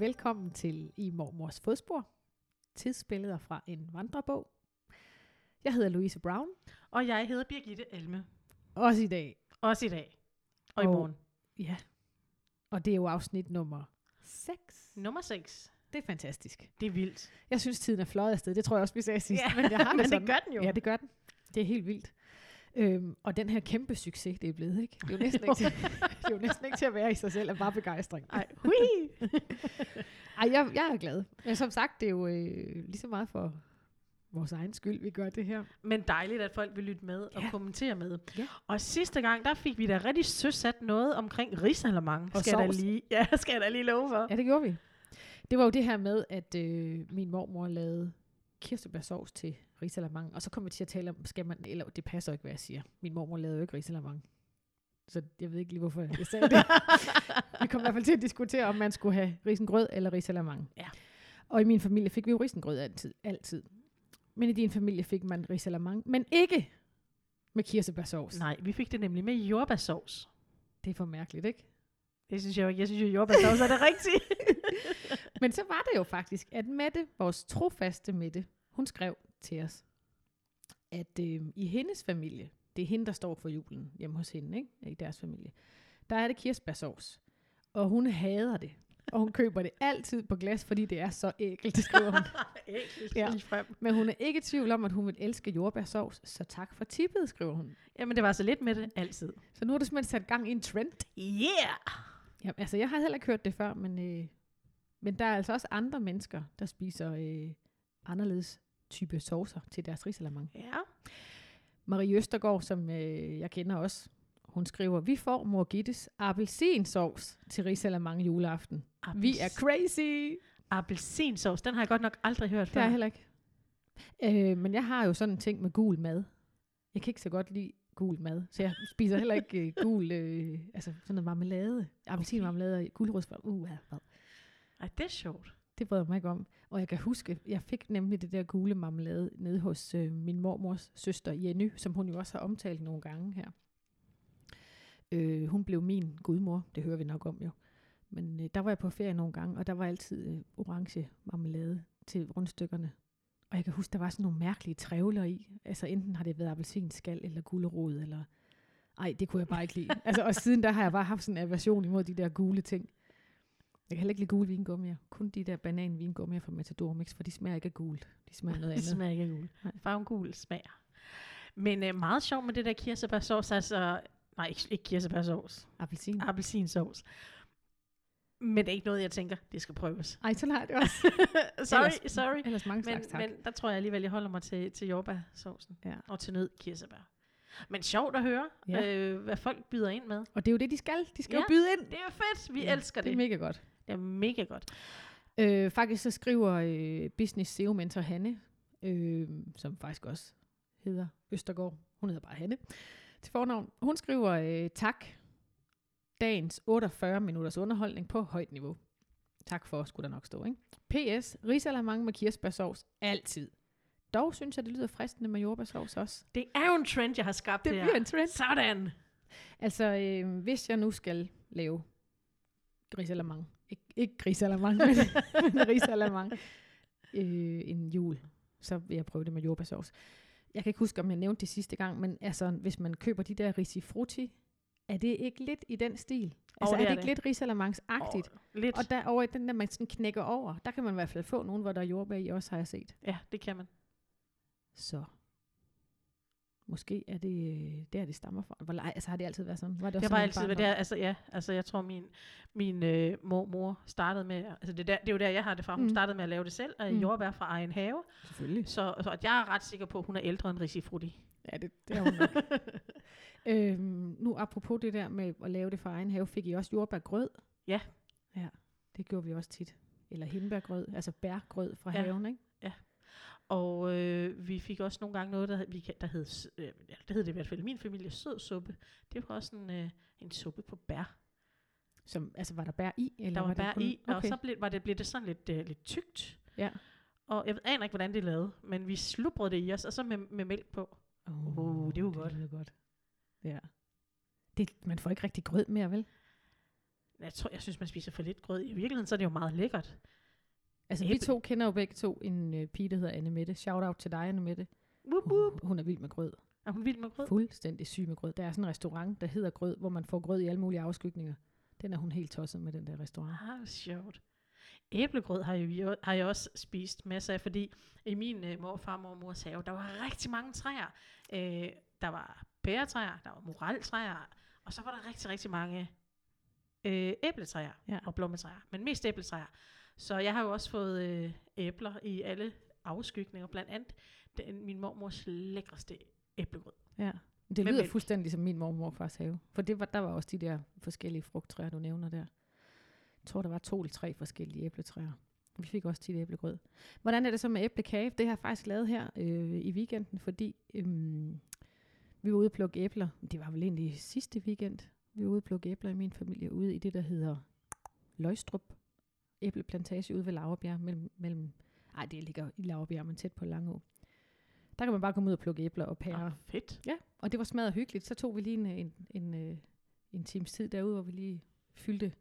og velkommen til I Mormors Fodspor. Tidsbilleder fra en vandrebog. Jeg hedder Louise Brown. Og jeg hedder Birgitte Alme. Også i dag. Også i dag. Og, og i morgen. Ja. Og det er jo afsnit nummer 6. Nummer 6. Det er fantastisk. Det er vildt. Jeg synes, tiden er fløjet afsted. Det tror jeg også, vi sagde sidst. Ja, men jeg har det, men sådan. det gør den jo. Ja, det gør den. Det er helt vildt. Øhm, og den her kæmpe succes, det er blevet, ikke? Det er jo næsten, ikke, det er jo næsten ikke til at være i sig selv af bare begejstring. Ej, hui. Ej, jeg, jeg er glad. Men som sagt, det er jo øh, lige så meget for vores egen skyld, vi gør det her. Men dejligt, at folk vil lytte med og Ja. kommentere med. Ja. Og sidste gang, der fik vi da rigtig søsat noget omkring risalemang. Og skal jeg da sovs. lige, ja, skal jeg da lige love for. Ja, det gjorde vi. Det var jo det her med, at øh, min mormor lavede kirsebærsovs til risalamang, og så kom vi til at tale om, skal man, eller det passer ikke, hvad jeg siger. Min mormor lavede jo ikke risalamang. Så jeg ved ikke lige, hvorfor jeg sagde det. vi kom i hvert fald til at diskutere, om man skulle have risengrød eller risalamang. Ja. Og i min familie fik vi jo risengrød altid. altid. Men i din familie fik man risalamang, men ikke med kirsebærsovs. Nej, vi fik det nemlig med jordbærsovs. Det er for mærkeligt, ikke? Det synes jeg jo ikke. Jeg synes jo, jordbærsovs er det rigtige. Men så var det jo faktisk, at Mette, vores trofaste Mette, hun skrev til os, at øh, i hendes familie, det er hende, der står for julen hjemme hos hende, ikke? i deres familie, der er det kirsebærsovs. Og hun hader det. Og hun køber det altid på glas, fordi det er så ægelt, skriver hun. Ægelt Ja. frem. Men hun er ikke i tvivl om, at hun vil elske jordbærsovs, så tak for tippet, skriver hun. Jamen, det var så lidt med det altid. Så nu er du simpelthen sat gang i en trend. Yeah! Jamen, altså, jeg har heller ikke hørt det før, men, øh, men der er altså også andre mennesker, der spiser øh, anderledes type saucer til deres risalamang. Ja. Marie Østergaard, som øh, jeg kender også, hun skriver, vi får mor Gittes appelsinsovs til risalamang juleaften. Vi er crazy! Appelsinsovs, den har jeg godt nok aldrig hørt Det før. er jeg heller ikke. Øh, men jeg har jo sådan en ting med gul mad. Jeg kan ikke så godt lide gul mad, så jeg spiser heller ikke øh, gul, øh, altså sådan noget marmelade, appelsinmarmelade og gulerodsfarve. Uh, hvad? Ej, det er sjovt. Det bryder jeg mig ikke om. Og jeg kan huske, jeg fik nemlig det der gule marmelade nede hos øh, min mormors søster Jenny, som hun jo også har omtalt nogle gange her. Øh, hun blev min gudmor, det hører vi nok om jo. Men øh, der var jeg på ferie nogle gange, og der var altid øh, orange marmelade til rundstykkerne. Og jeg kan huske, der var sådan nogle mærkelige trævler i. Altså enten har det været appelsinskal eller gulerod, eller... Ej, det kunne jeg bare ikke lide. altså, og siden der har jeg bare haft sådan en aversion imod de der gule ting. Jeg kan heller ikke lide gule vingummier. Kun de der banan vingummier fra Matador Mix, for de smager ikke af gult. De smager noget Det andet. smager ikke af gul. Nej. Farven gul smager. Men øh, meget sjovt med det der kirsebærsovs, altså... Nej, ikke, ikke kirsebærsovs. Appelsin. Appelsinsovs. Men det er ikke noget, jeg tænker, det skal prøves. Ej, sådan har det også. sorry, Ellers- sorry. Ellers mange Men, slags tak. men der tror jeg alligevel, jeg holder mig til, til jordbærsovsen. Ja. Og til nød kirsebær. Men sjovt at høre, Ja. øh, hvad folk byder ind med. Og det er jo det, de skal. De skal ja. Jo byde ind. Det er fedt, vi ja, elsker det. Det er mega godt. Det er mega godt. Øh, faktisk så skriver øh, business SEO mentor Hanne, øh, som faktisk også hedder Østergaard, hun hedder bare Hanne, til fornavn. Hun skriver, øh, tak, dagens 48 minutters underholdning på højt niveau. Tak for, skulle der nok stå, ikke? P.S. Risalamang med kirsebærsovs, altid. Dog synes jeg, det lyder fristende med jordbærsovs også. Det er jo en trend, jeg har skabt Det her. bliver en trend. Sådan. Altså, øh, hvis jeg nu skal lave risalamang, ikke, ikke risalamang, men, men risalamang, øh, en jul, så vil jeg prøve det med jordbærsovs. Jeg kan ikke huske, om jeg nævnte det sidste gang, men altså, hvis man køber de der risifrutti, er det ikke lidt i den stil? Altså, det er det er ikke det. lidt risalamangs-agtigt? Og lidt. Og der over i den der, man sådan knækker over, der kan man i hvert fald få nogen, hvor der er jordbær i også, har jeg set. Ja, det kan man. Så måske er det øh, der, det stammer fra. Hvor, altså har det altid været sådan? Var det, også Det har bare altid været der, altså ja, altså jeg tror min, min øh, mormor startede med, altså det, der, det er jo der, jeg har det fra, hun Mm. startede med at lave det selv, af Mm. jordbær fra egen have, Selvfølgelig. så, så at jeg er ret sikker på, at hun er ældre end Risifrutti. Ja, det, det er hun nok. øhm, nu apropos det der med at lave det for egen have, fik I også jordbærgrød? Ja. Ja, det gjorde vi også tit. Eller hindbærgrød, altså bærgrød fra Ja. haven, ikke? Og øh, vi fik også nogle gange noget, der, hed- vi, der hed, øh, det hed det i hvert fald i min familie, sød suppe. Det var også en, øh, en suppe på bær. Som, altså var der bær i? Eller Der var det bær kun- i, og okay. så blev, var det, blev det sådan lidt, øh, lidt tykt. Ja. Og jeg aner ikke, hvordan det er lavet, men vi slubrede det i os, og så med, med mælk på. Oh, Uh, det jo godt. lyder godt. Ja. Det, man får ikke rigtig grød mere, vel? Jeg, tror, jeg synes, man spiser for lidt grød. I virkeligheden så er det jo meget lækkert. Altså, vi Æble. to kender jo begge to en øh, pige, der hedder Anne Mette. Shout out til dig, Anne Mette. Wup, Hun, wup. hun er vild med grød. Er hun vild med grød? Fuldstændig syg med grød. Der er sådan en restaurant, der hedder Grød, hvor man får grød i alle mulige afskygninger. Den er hun helt tosset med, den der restaurant. Ah, sjovt. Æblegrød har, jo, har jeg også spist masser af, fordi i min øh, morfar og mormors have, der var rigtig mange træer. Øh, der var pæretræer, der var moraltræer, og så var der rigtig, rigtig mange øh, æbletræer Ja. og blommetræer, men mest æbletræer. Så jeg har jo også fået øh, æbler i alle afskygninger, blandt andet den, min mormors lækreste æblegrød. Ja. Det lyder mælk. fuldstændig som min mor og morfars have. For det var, der var også de der forskellige frugttræer, du nævner der. Jeg tror, der var to eller tre forskellige æbletræer. Vi fik også tit æblegrød. Hvordan er det så med æblekage? Det har jeg faktisk lavet her øh, i weekenden, fordi øhm, vi var ude at plukke æbler. Det var vel egentlig sidste weekend. Vi var ude at plukke æbler i min familie ude i det, der hedder Løgstrup æbleplantage ude ved Lauerbjerg. Mellem, mellem, ej, det ligger i Lauerbjerg, men tæt på Langå. Der kan man bare komme ud og plukke æbler og pærer. Ah, fedt. Ja, og det var smadret hyggeligt. Så tog vi lige en, en, en, øh, en times tid derude, hvor vi lige fyldte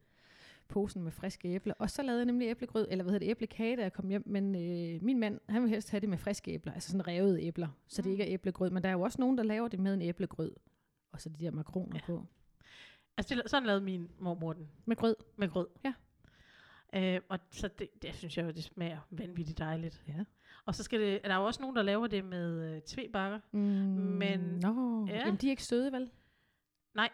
posen med friske æbler. Og så lavede jeg nemlig æblegrød, eller hvad hedder det, æblekage, da jeg kom hjem. Men øh, min mand, han vil helst have det med friske æbler, altså sådan revede æbler, så det Mm. ikke er æblegrød. Men der er jo også nogen, der laver det med en æblegrød. Og så de der makroner Ja. ja. på. Altså, det, sådan lavede min mormor den. Med grød. med grød. Ja. Øh, og så det, det synes jeg jo, det smager vanvittigt dejligt. Ja. Og så skal det, der er jo også nogen, der laver det med øh, tvebakker. Mm, Men- ja. ja. jamen de er ikke søde, vel? Nej.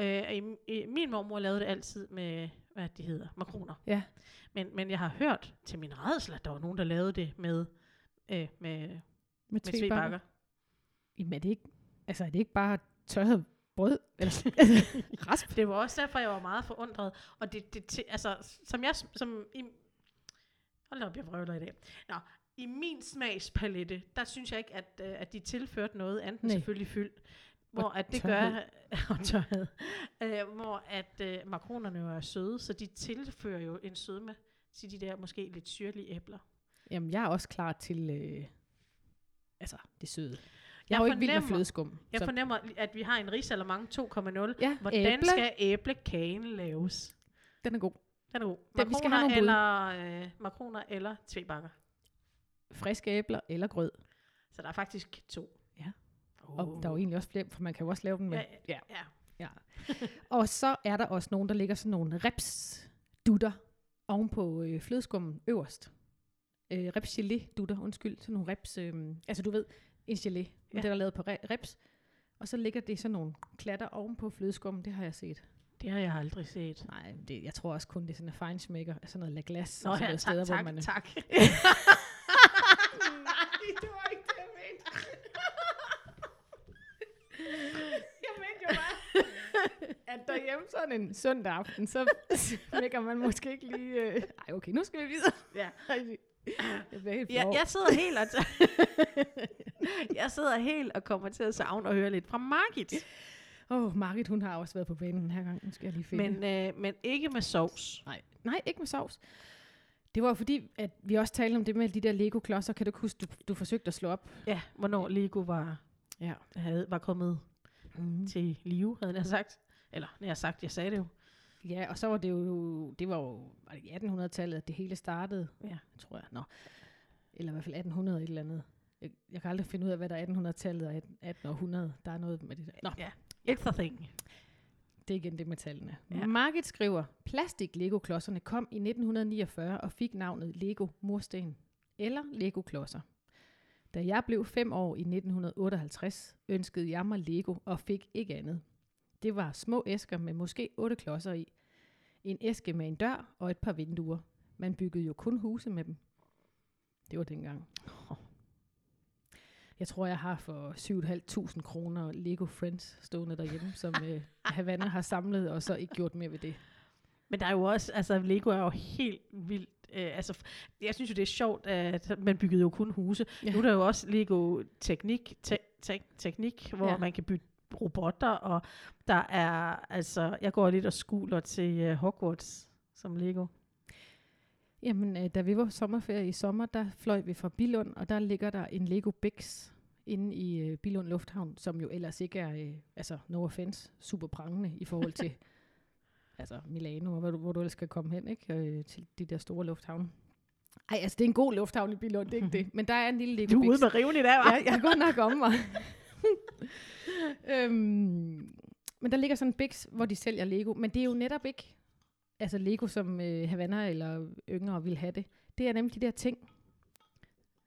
Øh, i, i, min mormor lavede det altid med, hvad de hedder, makroner. Ja. Men, men jeg har hørt til min redsel, at der var nogen, der lavede det med, øh, med, Med, med tvebakker. Jamen er det ikke, altså er det ikke bare tørret brød? Eller rasp? Det var også derfor, jeg var meget forundret. Og det, det altså, som jeg, som i, hold op, jeg vrøvler i dag. Nå, i min smagspalette, der synes jeg ikke, at, øh, at de tilførte noget andet end selvfølgelig fyld. Hvor Og at det tørhed. gør, og tørhed, øh, hvor at øh, makronerne jo er søde, så de tilfører jo en sødme til de der måske lidt syrlige æbler. Jamen jeg er også klar til, øh, altså det søde. Jeg, Jeg er jo ikke vild med flødeskum. Jeg så- fornemmer, at vi har en risalemang 2.0. Ja, Hvordan æble, skal æblekagen laves? den er god. Den er god. Den- vi skal have nogle eller, øh, makroner eller tvebakker. Friske æbler eller grød. Så der er faktisk to. Ja. Og der er jo egentlig også flere, for man kan jo også lave den med. Ja, ja. ja. ja. og så er der også nogen, der lægger sådan nogle reps-dutter oven på øh, flødeskummen øverst. Øh, reps-gelé-dutter, undskyld. Sådan nogle reps, øh, altså du ved, en gelé, ja. Ja. det der er lavet på reps. Og så ligger det sådan nogle klatter oven på flødeskummen, det har jeg set. Det har jeg aldrig set. Nej, det, jeg tror også kun, det er sådan en feinschmecker, sådan noget la glace. Nå ja, tak, steder, tak, hvor man, tak. Nej, det var ikke det, jeg mente. jeg mente jo bare, at derhjemme sådan en søndag aften, så smækker man måske ikke lige... Øh... Ej, okay, nu skal vi videre. Ja. Jeg bliver helt Jeg, jeg sidder helt og jeg sidder helt og kommer til at savne og høre lidt fra Margit. Åh, oh, Marit, hun har også været på banen den her gang. Nu skal jeg lige finde. Men, øh, men ikke med sovs. Nej, nej, ikke med sovs. Det var fordi, at vi også talte om det med de der Lego-klodser. Kan du huske, du, du forsøgte at slå op? Ja, hvornår Lego var, Ja. havde, var kommet Mm. til live, havde jeg sagt. Eller, jeg har sagt, jeg sagde det jo. Ja, og så var det jo, det var jo var det i 1800-tallet, at det hele startede, Ja. tror jeg. Nå. Eller i hvert fald 1800 et eller andet. Jeg, jeg kan aldrig finde ud af, hvad der er 1800-tallet og 1800. Der er noget med det der. Nå, Ja. It's a thing. det er igen det med tallene. Ja. Margit skriver, plastik-Lego-klodserne kom i 1949 og fik navnet Lego Mursten eller Lego-klodser. Da jeg blev fem år i 1958, ønskede jeg mig Lego og fik ikke andet. Det var små æsker med måske otte klodser i. En æske med en dør og et par vinduer. Man byggede jo kun huse med dem. Det var dengang. Jeg tror, jeg har for 7.500 kroner Lego Friends stående derhjemme, som øh, Havana har samlet, og så ikke gjort mere ved det. Men der er jo også, altså Lego er jo helt vildt. Øh, altså, jeg synes jo, det er sjovt, at man byggede jo kun huse. Ja. Nu er der jo også Lego teknik, te, te, teknik hvor ja. Ja. man kan bygge robotter, og der er, altså, jeg går lidt og skuler til uh, Hogwarts som Lego. Jamen, øh, da vi var sommerferie i sommer, der fløj vi fra Bilund, og der ligger der en Lego Bix inde i øh, Bilund Lufthavn, som jo ellers ikke er, øh, altså no offense, super prangende i forhold til altså Milano, hvor du, hvor du ellers skal komme hen, ikke? Øh, til de der store lufthavne. Ej, altså det er en god lufthavn i Billund, det er ikke det. Men der er en lille Lego Du er ude Bix. med riven i dag, hva'? Ja, jeg godt nok om mig. øhm, men der ligger sådan en Bix, hvor de sælger Lego. Men det er jo netop ikke altså Lego, som øh, Havana eller yngre vil have det. Det er nemlig de der ting.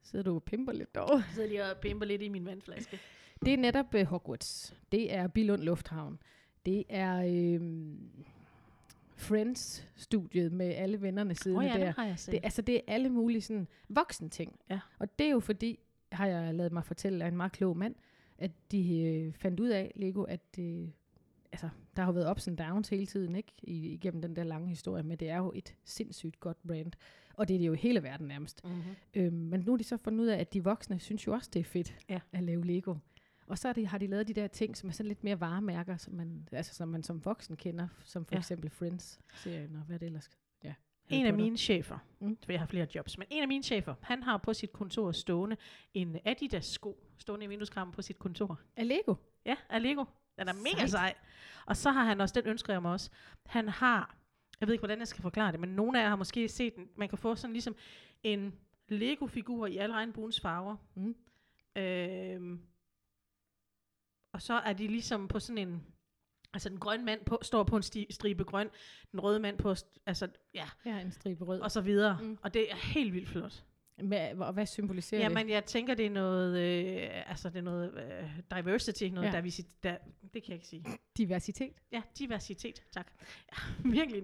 Sidder du og pimper lidt derovre? Jeg sidder lige og pimper lidt i min vandflaske. Det er netop øh, Hogwarts. Det er Billund Lufthavn. Det er øh, Friends-studiet med alle vennerne siddende Åh oh, ja, der. det har jeg set. Det, altså, det er alle mulige sådan voksen ting. Ja. Og det er jo fordi, har jeg lavet mig fortælle af en meget klog mand, at de øh, fandt ud af, Lego, at øh, altså, der har jo været ups and downs hele tiden, ikke? I, igennem den der lange historie, men det er jo et sindssygt godt brand. Og det er det jo i hele verden nærmest. Mm-hmm. Øhm, men nu er de så fundet ud af, at de voksne synes jo også, det er fedt Ja. at lave Lego. Og så de, har de lavet de der ting, som er sådan lidt mere varemærker, som man, altså, som man som voksen kender, som for Ja. eksempel Friends-serien og hvad det ellers ja, En af mine chefer, Mm. for jeg har flere jobs, men en af mine chefer, han har på sit kontor stående en Adidas sko, stående i vindueskarmen på sit kontor. Er Lego? Ja, af Lego. Den er mega Sejt. sej. Og så har han også, den ønsker jeg mig også, han har, jeg ved ikke, hvordan jeg skal forklare det, men nogle af jer har måske set den, man kan få sådan ligesom en Lego-figur i alle regnbuens farver. Mm. Øhm, og så er de ligesom på sådan en, altså den grønne mand på, står på en sti, stribe grøn, den røde mand på, altså ja, Ja, en stribe rød. og så videre. Mm. Og det er helt vildt flot. Hvad, og hvad symboliserer det? Jamen, jeg tænker, det er noget, øh, altså det er noget øh, diversity, noget Ja. ja. diversity, der, det kan jeg ikke sige. Diversitet. Ja, diversitet, tak. Ja, virkelig.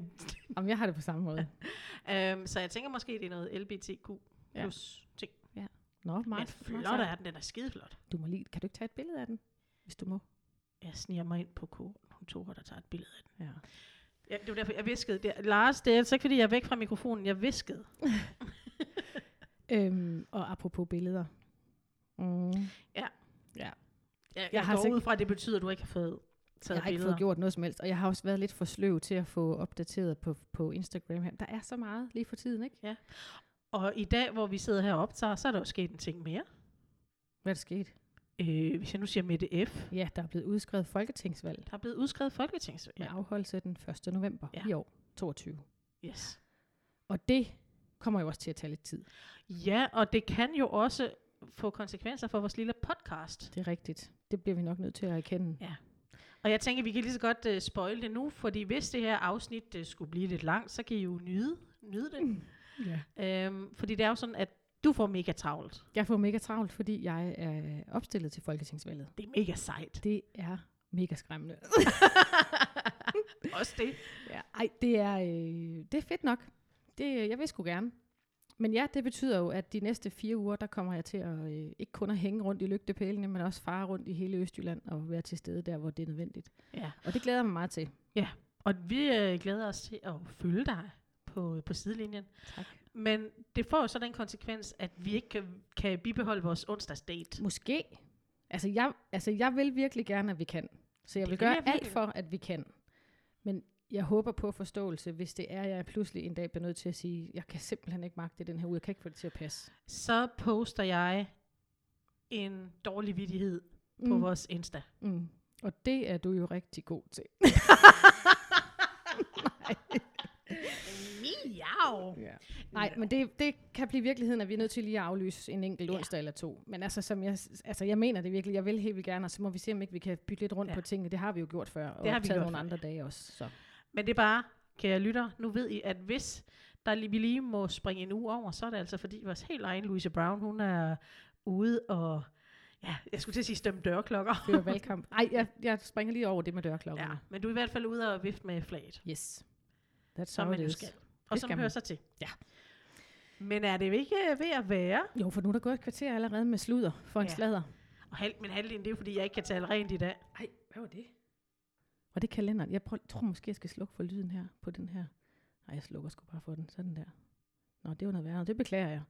Om jeg har det på samme måde. øhm, så jeg tænker måske, det er noget LBTQ Ja. plus ting. Nå, meget, flot sejt. er den, den er skideflot. Du må lige, kan du ikke tage et billede af den, hvis du må? Jeg sniger mig ind på kontoret og tager et billede af den. Ja. Ja, det var derfor, jeg viskede. Det, Lars, det er altså ikke, fordi jeg er væk fra mikrofonen. Jeg viskede. Øhm, og apropos billeder. Mm. Ja. Ja. Jeg, Jeg jeg har går ud fra, at det betyder, at du ikke har fået taget Jeg har ikke billeder. fået gjort noget som helst, og jeg har også været lidt for sløv til at få opdateret på, på Instagram her. Der er så meget lige for tiden, ikke? Og i dag, hvor vi sidder her og optager, så er der jo sket en ting mere. Hvad er der sket? Øh, hvis jeg nu siger Mette F., Ja, der er blevet udskrevet folketingsvalg der er blevet udskrevet folketingsvalg. med afholdelse den 1. november Ja. ja. i år, 22. Yes. Og det kommer jo også til at tage lidt tid. Ja, og det kan jo også få konsekvenser for vores lille podcast. Det er rigtigt. Det bliver vi nok nødt til at erkende. Ja. Og jeg tænker, vi kan lige så godt uh, spoil det nu, fordi hvis det her afsnit uh, skulle blive lidt langt, så kan I jo nyde, nyde det. Ja. Øhm, fordi det er jo sådan, at du får mega travlt. Jeg får mega travlt, fordi jeg er opstillet til folketingsvalget. Det er mega sejt. Det er mega skræmmende. Også det. Ja, ej, det er, øh, det er fedt nok. Det, jeg vil sgu gerne. Men ja, det betyder jo, at de næste fire uger, der kommer jeg til at øh, ikke kun at hænge rundt i lygtepælene, men også fare rundt i hele Østjylland og være til stede der, hvor det er nødvendigt. Ja. Og det glæder jeg mig meget til. Og vi øh, glæder os til at følge dig på, på sidelinjen. Tak. Men det får jo så den konsekvens, at vi ikke kan, kan bibeholde vores onsdagsdate. Måske. Altså jeg, altså, jeg vil virkelig gerne, at vi kan. Så jeg Det vil gøre alt for, at vi kan. Men jeg håber på forståelse, hvis det er, at jeg pludselig en dag bliver nødt til at sige, jeg kan simpelthen ikke magte den her uge, jeg kan ikke få det til at passe. Så poster jeg en dårlig vidighed på Mm. vores Insta. Mm. Og det er du jo rigtig god til. Miau! Ja. Nej, men det, det kan blive virkeligheden, at vi er nødt til lige at aflyse en enkelt Ja. onsdag eller to. Men altså, som jeg, altså, jeg mener det virkelig. Jeg vil helt vildt gerne, og så må vi se, om ikke vi kan bytte lidt rundt Ja. på tingene. Det har vi jo gjort før, og Det har vi gjort nogle før, andre ja. dage også. Så. Men det er bare, kære lytter, nu ved I, at hvis der lige, vi lige må springe en uge over, så er det altså fordi vores helt egen Louise Brown, hun er ude og, ja, jeg skulle til at sige stemme dørklokker. Før valgkamp. Ej, jeg, jeg springer lige over det med dørklokkerne. Ja, men du er i hvert fald ude og vifte med flaget, Yes. That's som man jo skal. Og Det som hører sig til. Ja. Men er det ikke øh, ved at være? Jo, for nu er der gået et kvarter allerede med sludder for en Ja. sladder. Og halv, men halvdelen, det er jo fordi, jeg ikke kan tale rent i dag. Ej, hvad var det? Var det kalenderen? Jeg prøver, tror måske, jeg skal slukke for lyden her på den her. Nej, jeg slukker sgu bare for den. Sådan der. Nå, det var noget værre. Det beklager jeg.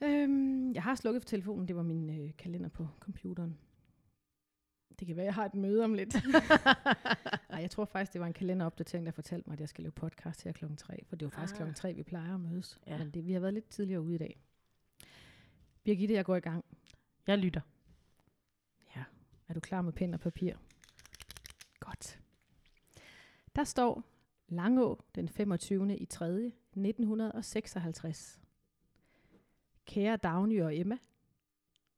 Øhm, jeg har slukket for telefonen. Det var min øh, kalender på computeren. Det kan være, jeg har et møde om lidt. Nej, jeg tror faktisk, det var en kalenderopdatering, der fortalte mig, at jeg skal lave podcast her klokken 3. For det var faktisk Ah. klokken 3, vi plejer at mødes. Ja. Men det, vi har været lidt tidligere ude i dag. Birgitte, jeg går i gang. Jeg lytter. Ja. Er du klar med pen og papir? Godt. Der står Langå den 25. i 3. 1956. Kære Dagny og Emma,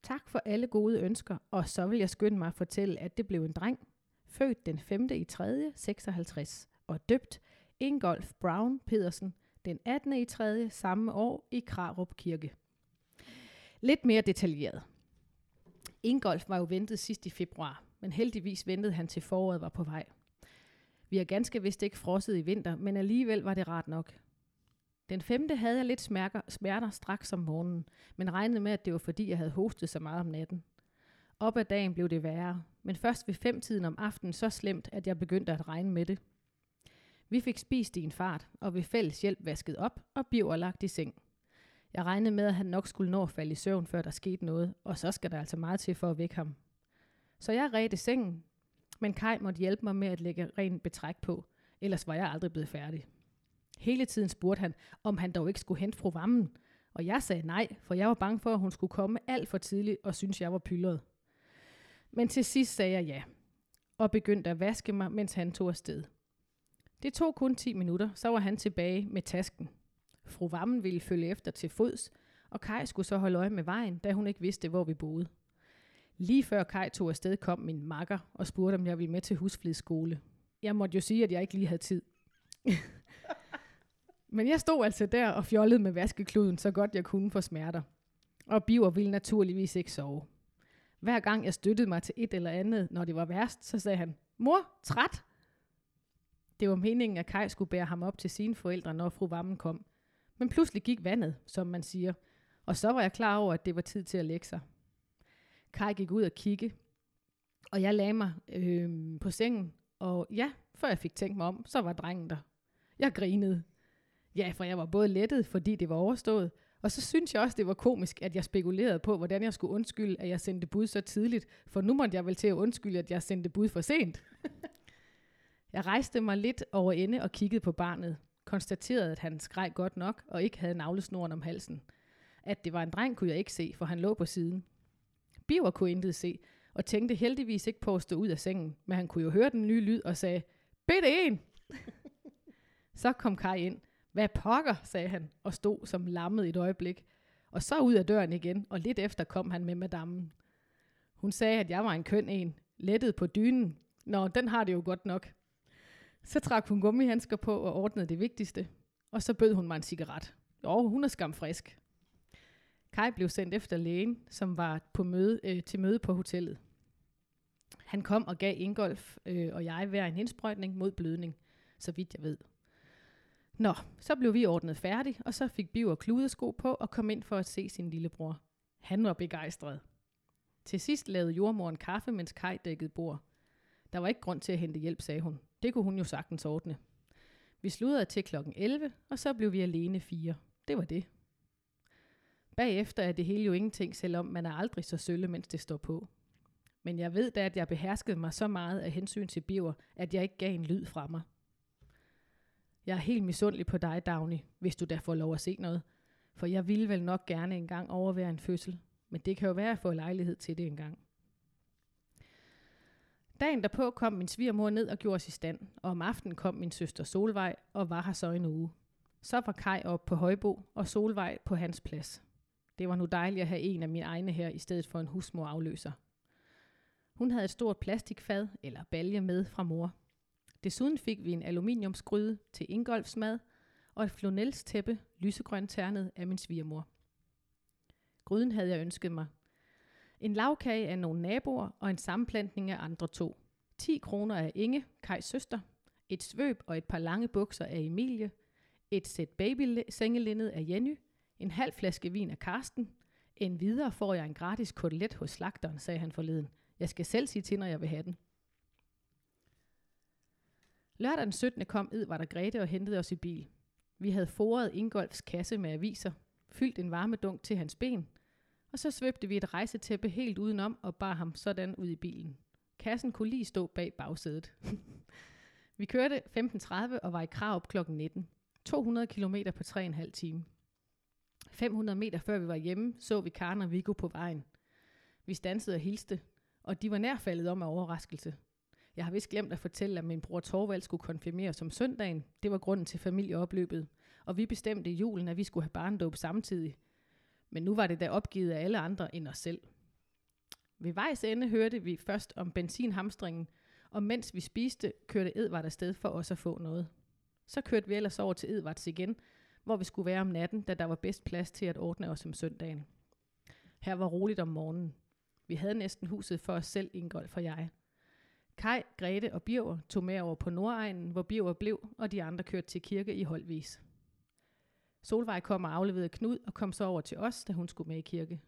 tak for alle gode ønsker, og så vil jeg skynde mig at fortælle, at det blev en dreng, født den 5. i 3. 56 og døbt Ingolf Brown Pedersen den 18. i 3. samme år i Krarup Kirke. Lidt mere detaljeret. Ingolf var jo ventet sidst i februar, men heldigvis ventede han til foråret var på vej. Vi har ganske vist ikke frosset i vinter, men alligevel var det rart nok. Den femte havde jeg lidt smerter, smerter straks om morgenen, men regnede med, at det var fordi, jeg havde hostet så meget om natten. Op ad dagen blev det værre, men først ved femtiden om aftenen så slemt, at jeg begyndte at regne med det. Vi fik spist i en fart, og ved fælles hjælp vasket op og biver lagt i seng. Jeg regnede med, at han nok skulle nå at falde i søvn, før der skete noget, og så skal der altså meget til for at vække ham. Så jeg redde sengen, men Kai måtte hjælpe mig med at lægge ren betræk på, ellers var jeg aldrig blevet færdig. Hele tiden spurgte han, om han dog ikke skulle hente fru Vammen, og jeg sagde nej, for jeg var bange for, at hun skulle komme alt for tidligt og synes jeg var pyldret. Men til sidst sagde jeg ja, og begyndte at vaske mig, mens han tog afsted. Det tog kun 10 minutter, så var han tilbage med tasken. Fru Vammen ville følge efter til fods, og Kai skulle så holde øje med vejen, da hun ikke vidste, hvor vi boede. Lige før Kai tog afsted, kom min makker og spurgte, om jeg ville med til husflidsskole. Jeg måtte jo sige, at jeg ikke lige havde tid. Men jeg stod altså der og fjollede med vaskekluden, så godt jeg kunne for smerter. Og Biver ville naturligvis ikke sove. Hver gang jeg støttede mig til et eller andet, når det var værst, så sagde han, mor, træt. Det var meningen, at Kai skulle bære ham op til sine forældre, når fru Vammen kom. Men pludselig gik vandet, som man siger. Og så var jeg klar over, at det var tid til at lægge sig. Kai gik ud og kigge, og jeg lagde mig øh, på sengen. Og ja, før jeg fik tænkt mig om, så var drengen der. Jeg grinede. Ja, for jeg var både lettet, fordi det var overstået, og så synes jeg også, det var komisk, at jeg spekulerede på, hvordan jeg skulle undskylde, at jeg sendte bud så tidligt, for nu måtte jeg vel til at undskylde, at jeg sendte bud for sent. jeg rejste mig lidt over ende og kiggede på barnet, konstaterede, at han skreg godt nok og ikke havde navlesnoren om halsen. At det var en dreng, kunne jeg ikke se, for han lå på siden. Biver kunne intet se, og tænkte heldigvis ikke på at stå ud af sengen, men han kunne jo høre den nye lyd og sagde, Bitte en! så kom Kai ind. Hvad pokker, sagde han, og stod som lammet et øjeblik. Og så ud af døren igen, og lidt efter kom han med madammen. Hun sagde, at jeg var en køn en, lettet på dynen. Nå, den har det jo godt nok. Så trak hun gummihandsker på og ordnede det vigtigste. Og så bød hun mig en cigaret. Jo, hun er skam frisk. Kai blev sendt efter lægen, som var på møde, øh, til møde på hotellet. Han kom og gav Ingolf øh, og jeg hver en indsprøjtning mod blødning, så vidt jeg ved. Nå, så blev vi ordnet færdig, og så fik Biver kludesko på og kom ind for at se sin lillebror. Han var begejstret. Til sidst lavede jordmoren kaffe, mens Kai dækkede bord. Der var ikke grund til at hente hjælp, sagde hun. Det kunne hun jo sagtens ordne. Vi sludrede til klokken 11, og så blev vi alene fire. Det var det. Bagefter er det hele jo ingenting, selvom man er aldrig så sølle, mens det står på. Men jeg ved da, at jeg beherskede mig så meget af hensyn til Biver, at jeg ikke gav en lyd fra mig. Jeg er helt misundelig på dig, Dagny, hvis du da får lov at se noget. For jeg ville vel nok gerne engang overvære en fødsel. Men det kan jo være, at jeg får lejlighed til det engang. Dagen derpå kom min svigermor ned og gjorde os i stand, og om aftenen kom min søster Solvej og var her så en uge. Så var Kai op på Højbo og Solvej på hans plads. Det var nu dejligt at have en af mine egne her, i stedet for en husmor afløser. Hun havde et stort plastikfad eller balje med fra mor. Desuden fik vi en aluminiumsgryde til Ingolfsmad og et flonelstæppe, lysegrønt ternet af min svigermor. Gryden havde jeg ønsket mig. En lavkage af nogle naboer og en sammenplantning af andre to. 10 kroner af Inge, Kajs søster, et svøb og et par lange bukser af Emilie, et sæt babysengelindet af Jenny, en halv flaske vin af Karsten, en videre får jeg en gratis kotelet hos slagteren, sagde han forleden. Jeg skal selv sige til, når jeg vil have den. Lørdag den 17. kom Ed, var der Grete og hentede os i bil. Vi havde foret Ingolfs kasse med aviser, fyldt en varmedunk til hans ben, og så svøbte vi et rejsetæppe helt udenom og bar ham sådan ud i bilen. Kassen kunne lige stå bag bagsædet. vi kørte 15.30 og var i Krav op kl. 19. 200 km på 3,5 time. 500 meter før vi var hjemme, så vi Karen og Viggo på vejen. Vi stansede og hilste, og de var nærfaldet om af overraskelse. Jeg har vist glemt at fortælle, at min bror Torvald skulle konfirmere som søndagen. Det var grunden til familieopløbet. Og vi bestemte i julen, at vi skulle have barndåb samtidig. Men nu var det da opgivet af alle andre end os selv. Ved vejs ende hørte vi først om benzinhamstringen, og mens vi spiste, kørte Edvard afsted for os at få noget. Så kørte vi ellers over til Edvards igen, hvor vi skulle være om natten, da der var bedst plads til at ordne os om søndagen. Her var roligt om morgenen. Vi havde næsten huset for os selv, Ingolf og jeg. Kai, Grete og Birger tog med over på Nordegnen, hvor Birger blev, og de andre kørte til kirke i holdvis. Solvej kom og afleverede Knud og kom så over til os, da hun skulle med i kirke.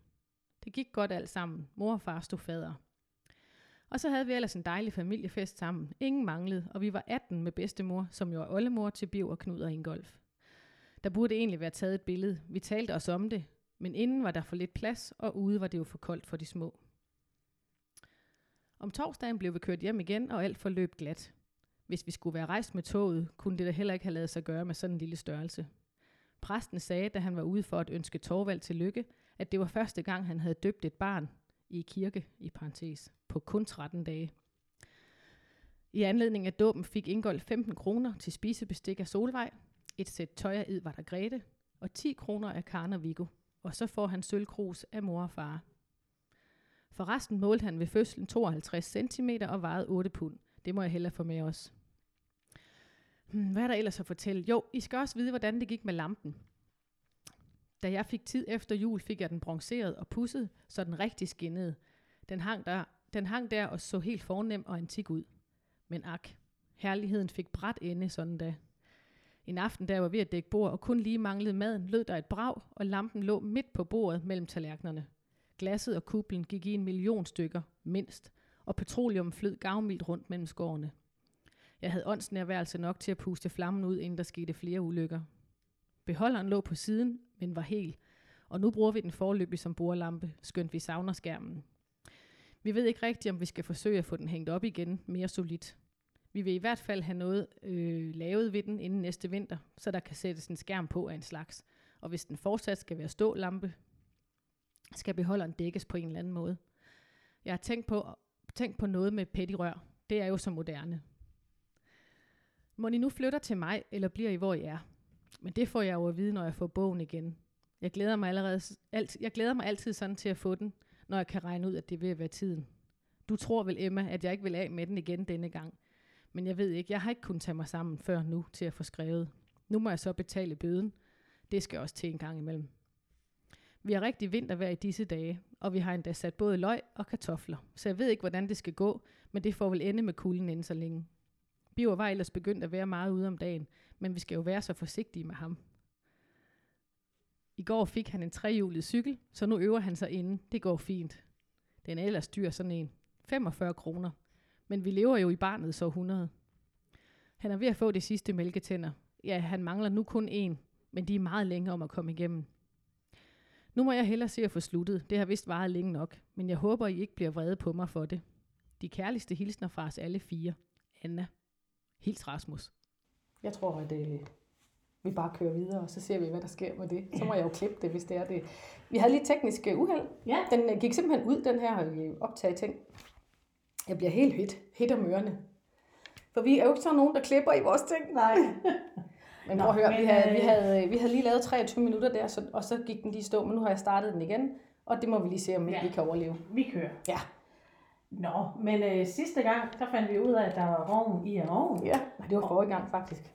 Det gik godt alt sammen. Mor og far stod fader. Og så havde vi ellers en dejlig familiefest sammen. Ingen manglede, og vi var 18 med bedstemor, som jo er oldemor til Biv og Knud og Ingolf. Der burde egentlig være taget et billede. Vi talte os om det, men inden var der for lidt plads, og ude var det jo for koldt for de små. Om torsdagen blev vi kørt hjem igen, og alt forløb glat. Hvis vi skulle være rejst med toget, kunne det da heller ikke have lavet sig gøre med sådan en lille størrelse. Præsten sagde, da han var ude for at ønske Torvald til lykke, at det var første gang, han havde døbt et barn i kirke, i parentes, på kun 13 dage. I anledning af dåben fik Ingold 15 kroner til spisebestik af Solvej, et sæt tøj af Edvard og Grete, og 10 kroner af Karen og Viggo, og så får han sølvkrus af mor og far. For resten målte han ved fødslen 52 cm og vejede 8 pund. Det må jeg hellere få med os. Hmm, hvad er der ellers at fortælle? Jo, I skal også vide, hvordan det gik med lampen. Da jeg fik tid efter jul, fik jeg den bronzeret og pusset, så den rigtig skinnede. Den hang der, den hang der og så helt fornem og antik ud. Men ak, herligheden fik bræt ende sådan da. En aften, der var ved at dække bord, og kun lige manglede maden, lød der et brag, og lampen lå midt på bordet mellem tallerkenerne. Glasset og kuplen gik i en million stykker, mindst, og petroleum flød gavmildt rundt mellem skårene. Jeg havde åndsnærværelse nok til at puste flammen ud, inden der skete flere ulykker. Beholderen lå på siden, men var hel, og nu bruger vi den forløbig som bordlampe, skønt vi savner skærmen. Vi ved ikke rigtigt, om vi skal forsøge at få den hængt op igen mere solidt. Vi vil i hvert fald have noget øh, lavet ved den inden næste vinter, så der kan sættes en skærm på af en slags. Og hvis den fortsat skal være stålampe, skal beholderen dækkes på en eller anden måde. Jeg har tænkt på, tænkt på noget med pettirør. Det er jo så moderne. Må I nu flytter til mig, eller bliver I, hvor I er? Men det får jeg jo at vide, når jeg får bogen igen. Jeg glæder mig, allerede, alt, jeg glæder mig altid sådan til at få den, når jeg kan regne ud, at det vil være tiden. Du tror vel, Emma, at jeg ikke vil af med den igen denne gang. Men jeg ved ikke, jeg har ikke kunnet tage mig sammen før nu til at få skrevet. Nu må jeg så betale bøden. Det skal også til en gang imellem. Vi har rigtig vintervejr i disse dage, og vi har endda sat både løg og kartofler. Så jeg ved ikke, hvordan det skal gå, men det får vel ende med kulden inden så længe. Biver var ellers begyndt at være meget ude om dagen, men vi skal jo være så forsigtige med ham. I går fik han en trehjulet cykel, så nu øver han sig inden. Det går fint. Den er ellers dyr sådan en. 45 kroner. Men vi lever jo i barnet så 100. Han er ved at få de sidste mælketænder. Ja, han mangler nu kun en, men de er meget længe om at komme igennem. Nu må jeg hellere se at få sluttet. Det har vist varet længe nok, men jeg håber, I ikke bliver vrede på mig for det. De kærligste hilsner fra os alle fire. Anna. Hils Rasmus. Jeg tror, at øh, vi bare kører videre, og så ser vi, hvad der sker med det. Så må jeg jo klippe det, hvis det er det. Vi havde lige teknisk øh, uheld. Ja. Den øh, gik simpelthen ud, den her øh, optag ting. Jeg bliver helt hit, hit om ørerne. For vi er jo ikke sådan nogen, der klipper i vores ting. Nej. Men prøv at høre, vi, havde, øh, vi, havde, vi havde lige lavet 23 minutter der, så, og så gik den lige stå, men nu har jeg startet den igen, og det må vi lige se, om Ja. vi kan overleve. Vi kører. Ja. Nå, men øh, sidste gang, der fandt vi ud af, at der var vogn i en ovn. Ja, det var forrige gang faktisk.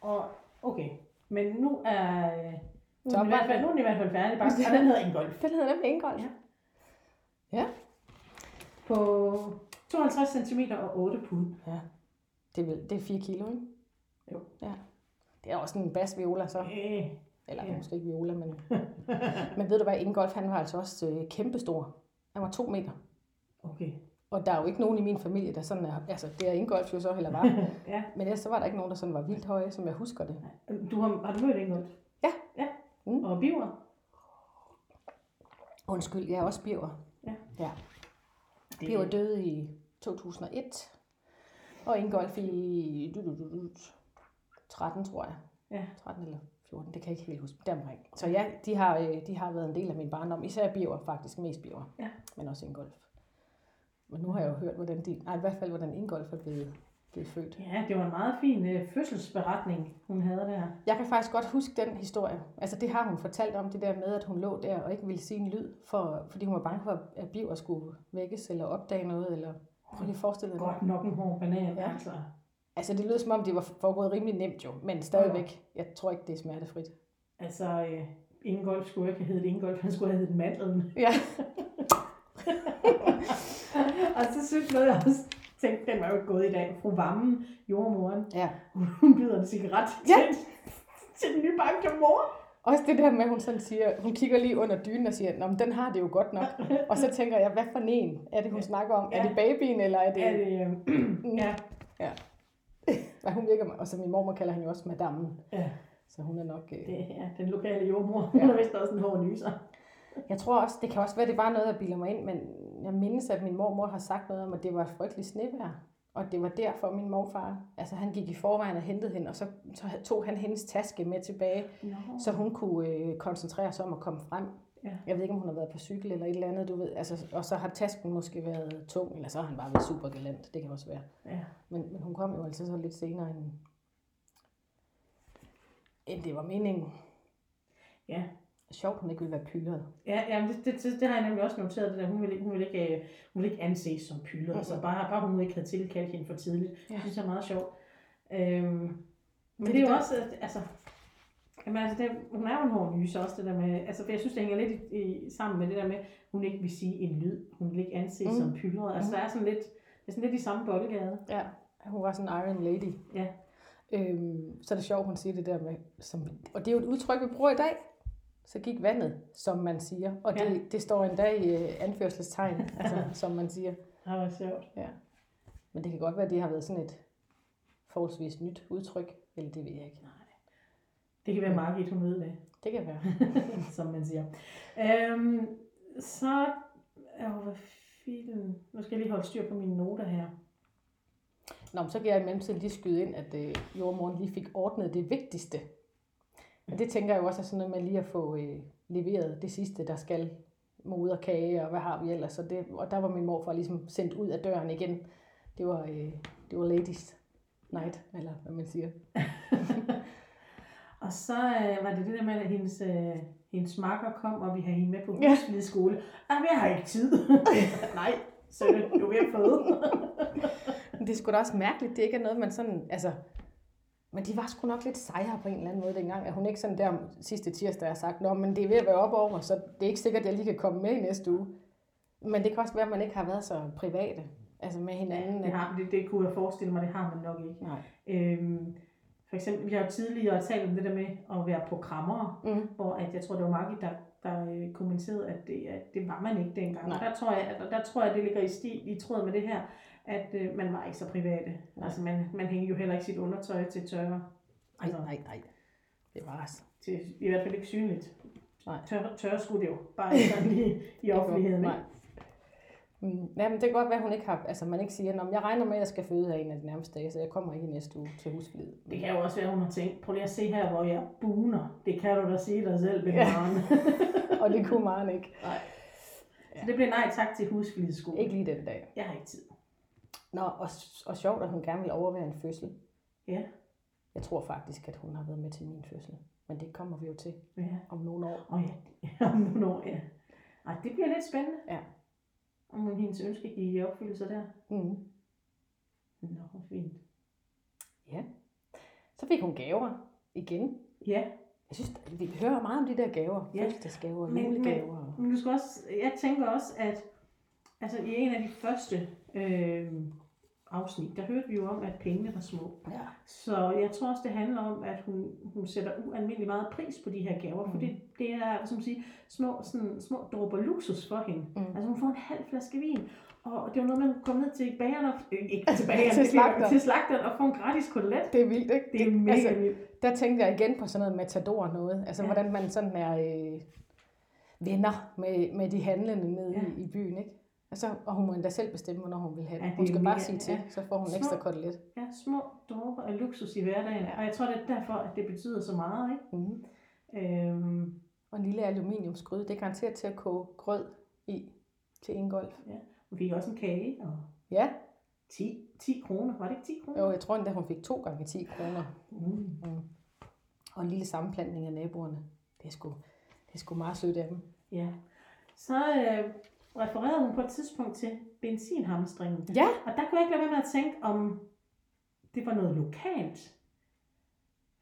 Og okay, men nu er, øh, nu er, i hvert fald, nu er den i hvert fald færdig. Bare, og den hedder Ingolf. Den hedder nemlig Ingolf. Ja. Ja. På 52 cm og 8 pund. ja. Det, er, det er 4 kilo, ikke? Jo. Ja. Det er også en bas viola så. Øh, Eller Ja. måske ikke viola, men... men ved du hvad, Ingolf han var altså også øh, kæmpestor. Han var to meter. okay. Og der er jo ikke nogen i min familie, der sådan er... Altså, det er Ingolf jo så heller var. ja. Men ellers så var der ikke nogen, der sådan var vildt høje, som jeg husker det. Du har, har du mødt Ingolf? Ja. Ja. Mm. Og Biver? Undskyld, jeg er også Biver. Ja. Ja. Det, Biver døde i 2001. Og Ingolf i... du, du, du, du, 13, tror jeg. Ja. 13 eller 14, det kan jeg ikke helt huske. Deromkring. Så ja, de har, øh, de har været en del af min barndom. Især Biver, faktisk mest Biver. Ja. Men også Ingolf. Men nu har jeg jo hørt, hvordan de, nej, i hvert fald, hvordan Ingolf er blevet, blevet født. Ja, det var en meget fin øh, fødselsberetning, hun havde der. Jeg kan faktisk godt huske den historie. Altså det har hun fortalt om, det der med, at hun lå der og ikke ville sige en lyd, for, fordi hun var bange for, at Biver skulle vækkes eller opdage noget. Eller... Prøv lige at forestille dig. Godt nok en hård banan, Ja. altså. Altså det lød som om, det var foregået rimelig nemt jo, men stadigvæk, jeg tror ikke, det er smertefrit. Altså, øh, Ingolf skulle ikke have heddet Ingolf, han skulle have heddet Mandlen. Ja, og så synes jeg, jeg også tænkte, den var jo gået i dag. Fru Vammen, jordmoren, ja. hun byder en cigaret Ja. til, til den nybagte mor. Også det der med, at hun sådan siger, hun kigger lige under dynen og siger, Nå, men den har det jo godt nok. Og så tænker jeg, hvad for en er det, hun snakker om? Er det babyen, eller er det... Er det, øh, ja, Hvad hun virker? Og så min mormor kalder hende jo også madammen. ja, Så hun er nok... Øh... det er den lokale jordmor. Hun Ja. er vist også en hård nyser. Jeg tror også, det kan også være, det bare noget, der bilder mig ind, men jeg mindes, at min mormor har sagt noget om, at det var et frygteligt snevejr. Og det var derfor min morfar, altså han gik i forvejen og hentede hende, og så så tog han hendes taske med tilbage, Nå. så hun kunne øh, koncentrere sig om at komme frem. Ja. Jeg ved ikke, om hun har været på cykel eller et eller andet, du ved. Altså, og så har tasken måske været tung, eller så har han bare været super galant. Det kan også være. Ja. Men, men hun kom jo altså så lidt senere, end, end det var meningen. Ja. Sjovt, hun ikke ville være pyldret. Ja, jamen det, det, det, det, har jeg nemlig også noteret, det der. Hun vil, ikke- hun vil, ikke, øh, hun vil ikke anses som pylder. Mm-hmm. Altså bare, bare hun ikke havde tilkaldt hende for tidligt. Ja. Det synes jeg er meget sjovt. Øhm, men Men det er jo det- også, altså, jamen, altså det, hun er jo en hård nyse også, det der med, altså for jeg synes, det hænger lidt i, i, sammen med det der med, hun ikke vil sige en lyd, hun vil ikke anses mm. Som pyldret. Altså Mhm. der er sådan lidt, det er sådan lidt i samme boldgade. Ja, hun var sådan en iron lady. Ja. Øhm, så er det sjovt, hun siger det der med, som, og det er jo et udtryk, vi bruger i dag. Så gik vandet, som man siger. Og det, Ja. det står endda i uh, anførselstegn, altså, som man siger. Det var sjovt. Men det kan godt være, at det har været sådan et forholdsvis nyt udtryk. Eller det ved jeg ikke. Nej. Det kan være Margit, hun ved det. Det kan være. som man siger. Øhm, så, åh, hvad filen, nu skal jeg lige holde styr på mine noter her. Nå, men så kan jeg i mellemtiden lige skyde ind, at øh, jordmoren lige fik ordnet det vigtigste. Og det tænker jeg jo også er sådan noget med lige at få øh, leveret det sidste, der skal mode og kage, og hvad har vi ellers. Og, det, og der var min morfar ligesom sendt ud af døren igen. Det var, øh, det var ladies night, eller hvad man siger. Og så øh, var det det der med, at hendes, øh, hendes makker kom, og vi havde hende med på Ja. husflidskole. Jamen, jeg har ikke tid. Nej, så er du er. Men det er sgu da også mærkeligt, det ikke er noget, man sådan, altså... Men de var sgu nok lidt sejre på en eller anden måde dengang, at hun ikke sådan der sidste tirsdag har sagt, Nå, men det er ved at være op over, så det er ikke sikkert, at jeg lige kan komme med i næste uge. Men det kan også være, at man ikke har været så private, altså med hinanden. det, har, det, det kunne jeg forestille mig, det har man nok ikke. Nej. Øhm, for eksempel, vi har jo tidligere talt om det der med at være programmer, Mm. hvor at jeg tror, det var Margit, der, der øh, kommenterede, at det, at det var man ikke dengang. Nej. Og der tror jeg, at, der tror jeg, det ligger i stil, i tråd med det her, at øh, man var ikke så private. Nej. Altså, man, man hængte jo heller ikke sit undertøj til tørre. Nej, Altså, nej, nej. Det var altså. til, I hvert fald ikke synligt. Nej. Tør, tørre skulle det jo. Bare ikke sådan lige i offentligheden. Nej. Mm, ja, men det kan godt være, at hun ikke har, altså man ikke siger, at jeg regner med, at jeg skal føde her en af de nærmeste dage, så jeg kommer ikke i næste uge til husflid. Det kan jo også være, at hun har tænkt, prøv lige at se her, hvor jeg buner. Det kan du da sige dig selv, Ja. Bemaren. Og det kunne Maren ikke. Nej. Så det bliver nej tak til husflidskole. Ikke lige den dag. Jeg har ikke tid. Nå, og, og sjovt, at hun gerne vil overvære en fødsel. Ja. Jeg tror faktisk, at hun har været med til min fødsel. Men det kommer vi jo til Ja. om nogle år. Og ja, om nogle år, ja. Ej, det bliver lidt spændende. Ja. Om hendes ønske gik i opfyldelse der. Mm. Nå, fint. Ja. Så fik hun gaver igen. Ja, Jeg synes, vi hører meget om de der gaver. Ja. Ja. Fødselsdagsgaver, Men- men- julegaver. og- men du skal også, jeg tænker også, at altså, i en af de første øh, afsnit, der hørte vi jo om, at pengene var små. Ja. Så jeg tror også, det handler om, at hun, hun sætter ualmindelig meget pris på de her gaver, mm. for det, det er som sige, små, sådan, små dråber luksus for hende. Mm. Altså hun får en halv flaske vin, og det var noget, man kom ned til bageren, og, øh, ikke til bageren, Til det- slagteren. til slagteren og få en gratis kotelet. Det er vildt, ikke? Det er mega altså, vildt. der tænkte jeg igen på sådan noget matador noget. Altså, Ja. hvordan man sådan er øh, venner med, med de handlende nede ja. i, i byen, ikke? Altså, og hun må endda selv bestemme, hvornår hun vil have Ja, det. det Hun skal bare sige til, ja. så får hun Små- ekstra kotelet. Ja, små dråber af luksus i hverdagen, og jeg tror, det er derfor, at det betyder så meget, ikke? Mm. Øhm, Og en lille aluminiumsgryde, det er garanteret til at koge grød i til Ingolf. Hun fik også en kage og Ja, 10, 10 kroner. Var det ikke 10 kroner? jo, jeg tror endda, hun fik to gange 10 kroner. Mm. Mm. Og en lille sammenplantning af naboerne. Det er sgu, det er sgu meget sødt af dem. Ja. Så øh, refererede hun på et tidspunkt til benzinhamstringen. Ja, Og der kunne jeg ikke lade være med at tænke, om det var noget lokalt.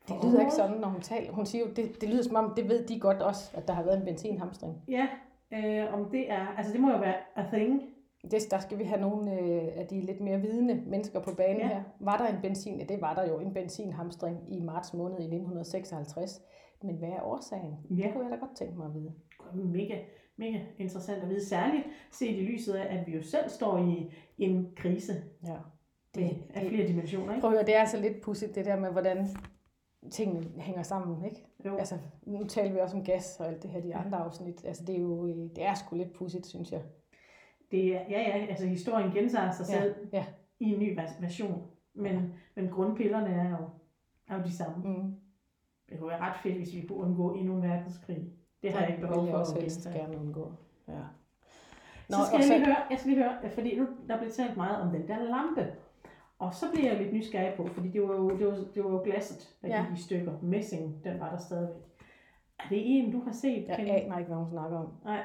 det lyder ikke området. sådan, når hun taler. Hun siger jo, det, det lyder som om, det ved de godt også, at der har været en benzinhamstring. Ja, øh, om det er, altså det må jo være a thing. Det, der skal vi have nogle øh, af de lidt mere vidende mennesker på banen ja. her. Var der en benzin? Ja, det var der jo en benzinhamstring i marts måned i 1956. Men hvad er årsagen? Ja. Det kunne jeg da godt tænke mig at vide. Mega, mega interessant at vide. Særligt set i lyset af, at vi jo selv står i en krise Ja. det, Det, af flere dimensioner. Ikke? prøv at høre, det er altså lidt pudsigt, det der med, hvordan tingene hænger sammen, ikke? Jo. Altså, nu taler vi også om gas og alt det her, de andre afsnit. Altså, det er jo, øh, det er sgu lidt pudsigt, synes jeg. Det er, ja, ja, altså historien gentager sig Ja, selv ja. i en ny vers- version. Men, men grundpillerne er jo, er jo de samme. Mm. Det kunne være ret fedt, hvis vi kunne undgå endnu en verdenskrig. Det har jeg ikke behov vil for også at helst gerne undgå. Ja. Nå, så skal jeg lige høre, jeg skal lige høre, fordi nu der blev talt meget om den der lampe. Og så bliver jeg lidt nysgerrig på, fordi det var jo, det var, det var jo glasset, der Ja. gik i stykker. Messing, den var der stadigvæk. Er det en, du har set? Jeg Kenny? aner ikke, hvad hun snakker om. Nej,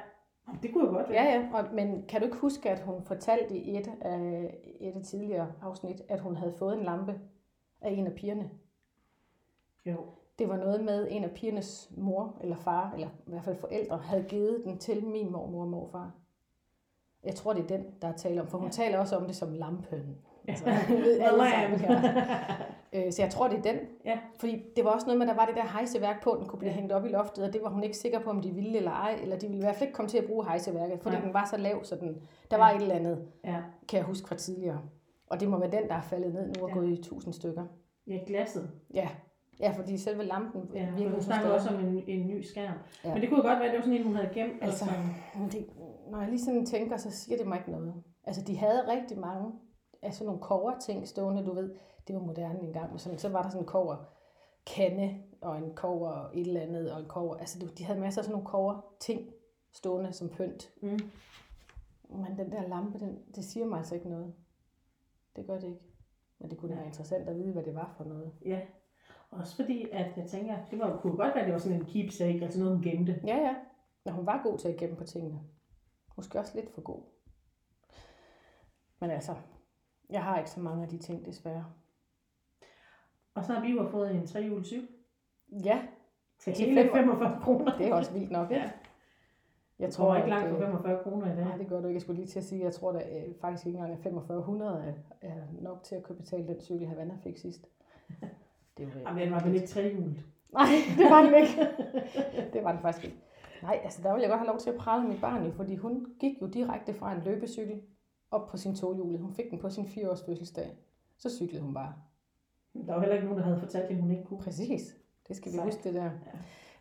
det kunne jo godt være. Ja, ja, og, men kan du ikke huske, at hun fortalte i et af, et af tidligere afsnit, at hun havde fået en lampe af en af pigerne? Jo. Det var noget med en af pigernes mor eller far, eller i hvert fald forældre, havde givet den til min mormor og morfar. Jeg tror, det er den, der er tale om, for hun Ja. ja. taler også om det som lampen. Altså, Ja. ved alle Lamp. sammen her. Øh, Så jeg tror, det er den. Ja. Fordi det var også noget med, at der var det der hejseværk på, den kunne blive Ja. hængt op i loftet, og det var hun ikke sikker på, om de ville eller ej, eller de ville i hvert fald ikke komme til at bruge hejseværket, fordi Nej. den var så lav, så den, der Ja. var et eller andet, ja. kan jeg huske fra tidligere. Og det må være den, der er faldet ned nu og Ja. gået i tusind stykker. ja, glasset. Ja, ja fordi selve lampen Ja, virker hun snakker også om en, en ny skærm. Ja. Ja. Men det kunne godt være, at det var sådan en, hun havde gemt. Altså, det, når jeg lige sådan tænker, så siger det mig ikke noget. Altså, de havde rigtig mange af sådan nogle kover-ting stående, du ved. Det var moderne engang, men sådan, så var der sådan en kover kande og en kover et eller andet og en kover. Altså, de havde masser af sådan nogle kover ting stående som pynt. Mm. Men den der lampe, den, det siger mig altså ikke noget. Det gør det ikke. Men det kunne Nej. være interessant at vide, hvad det var for noget. Ja. Også fordi, at jeg tænker, det var, kunne godt være, at det var sådan en keepsake, altså noget, hun gemte. Ja, ja. Men hun var god til at gemme på tingene. Måske også lidt for god. Men altså, jeg har ikke så mange af de ting, desværre. Og så har vi jo fået en trehjulet cykel Ja, til Til hele fem- 45 kroner. det er også vildt nok, ikke? Ja. Jeg Jeg tror ikke at, langt øh, 45 kroner i dag. Nej, det gør du ikke. Jeg skulle lige til at sige, at jeg tror da øh, faktisk ikke engang, at 4500 er, er nok til at kunne betale den cykel, Havana fik sidst. Det øh, Jamen, den var vel ikke trehjulet. Nej, det var den ikke. det var den faktisk ikke. Nej, altså der ville jeg godt have lov til at prale med mit barn, jo, fordi hun gik jo direkte fra en løbecykel op på sin tohjulet. Hun fik den på sin 4 års fødselsdag. Så cyklede hun bare. Der var heller ikke nogen, der havde fortalt hende, hun ikke kunne. Præcis. Det skal vi Sejt. huske, det der.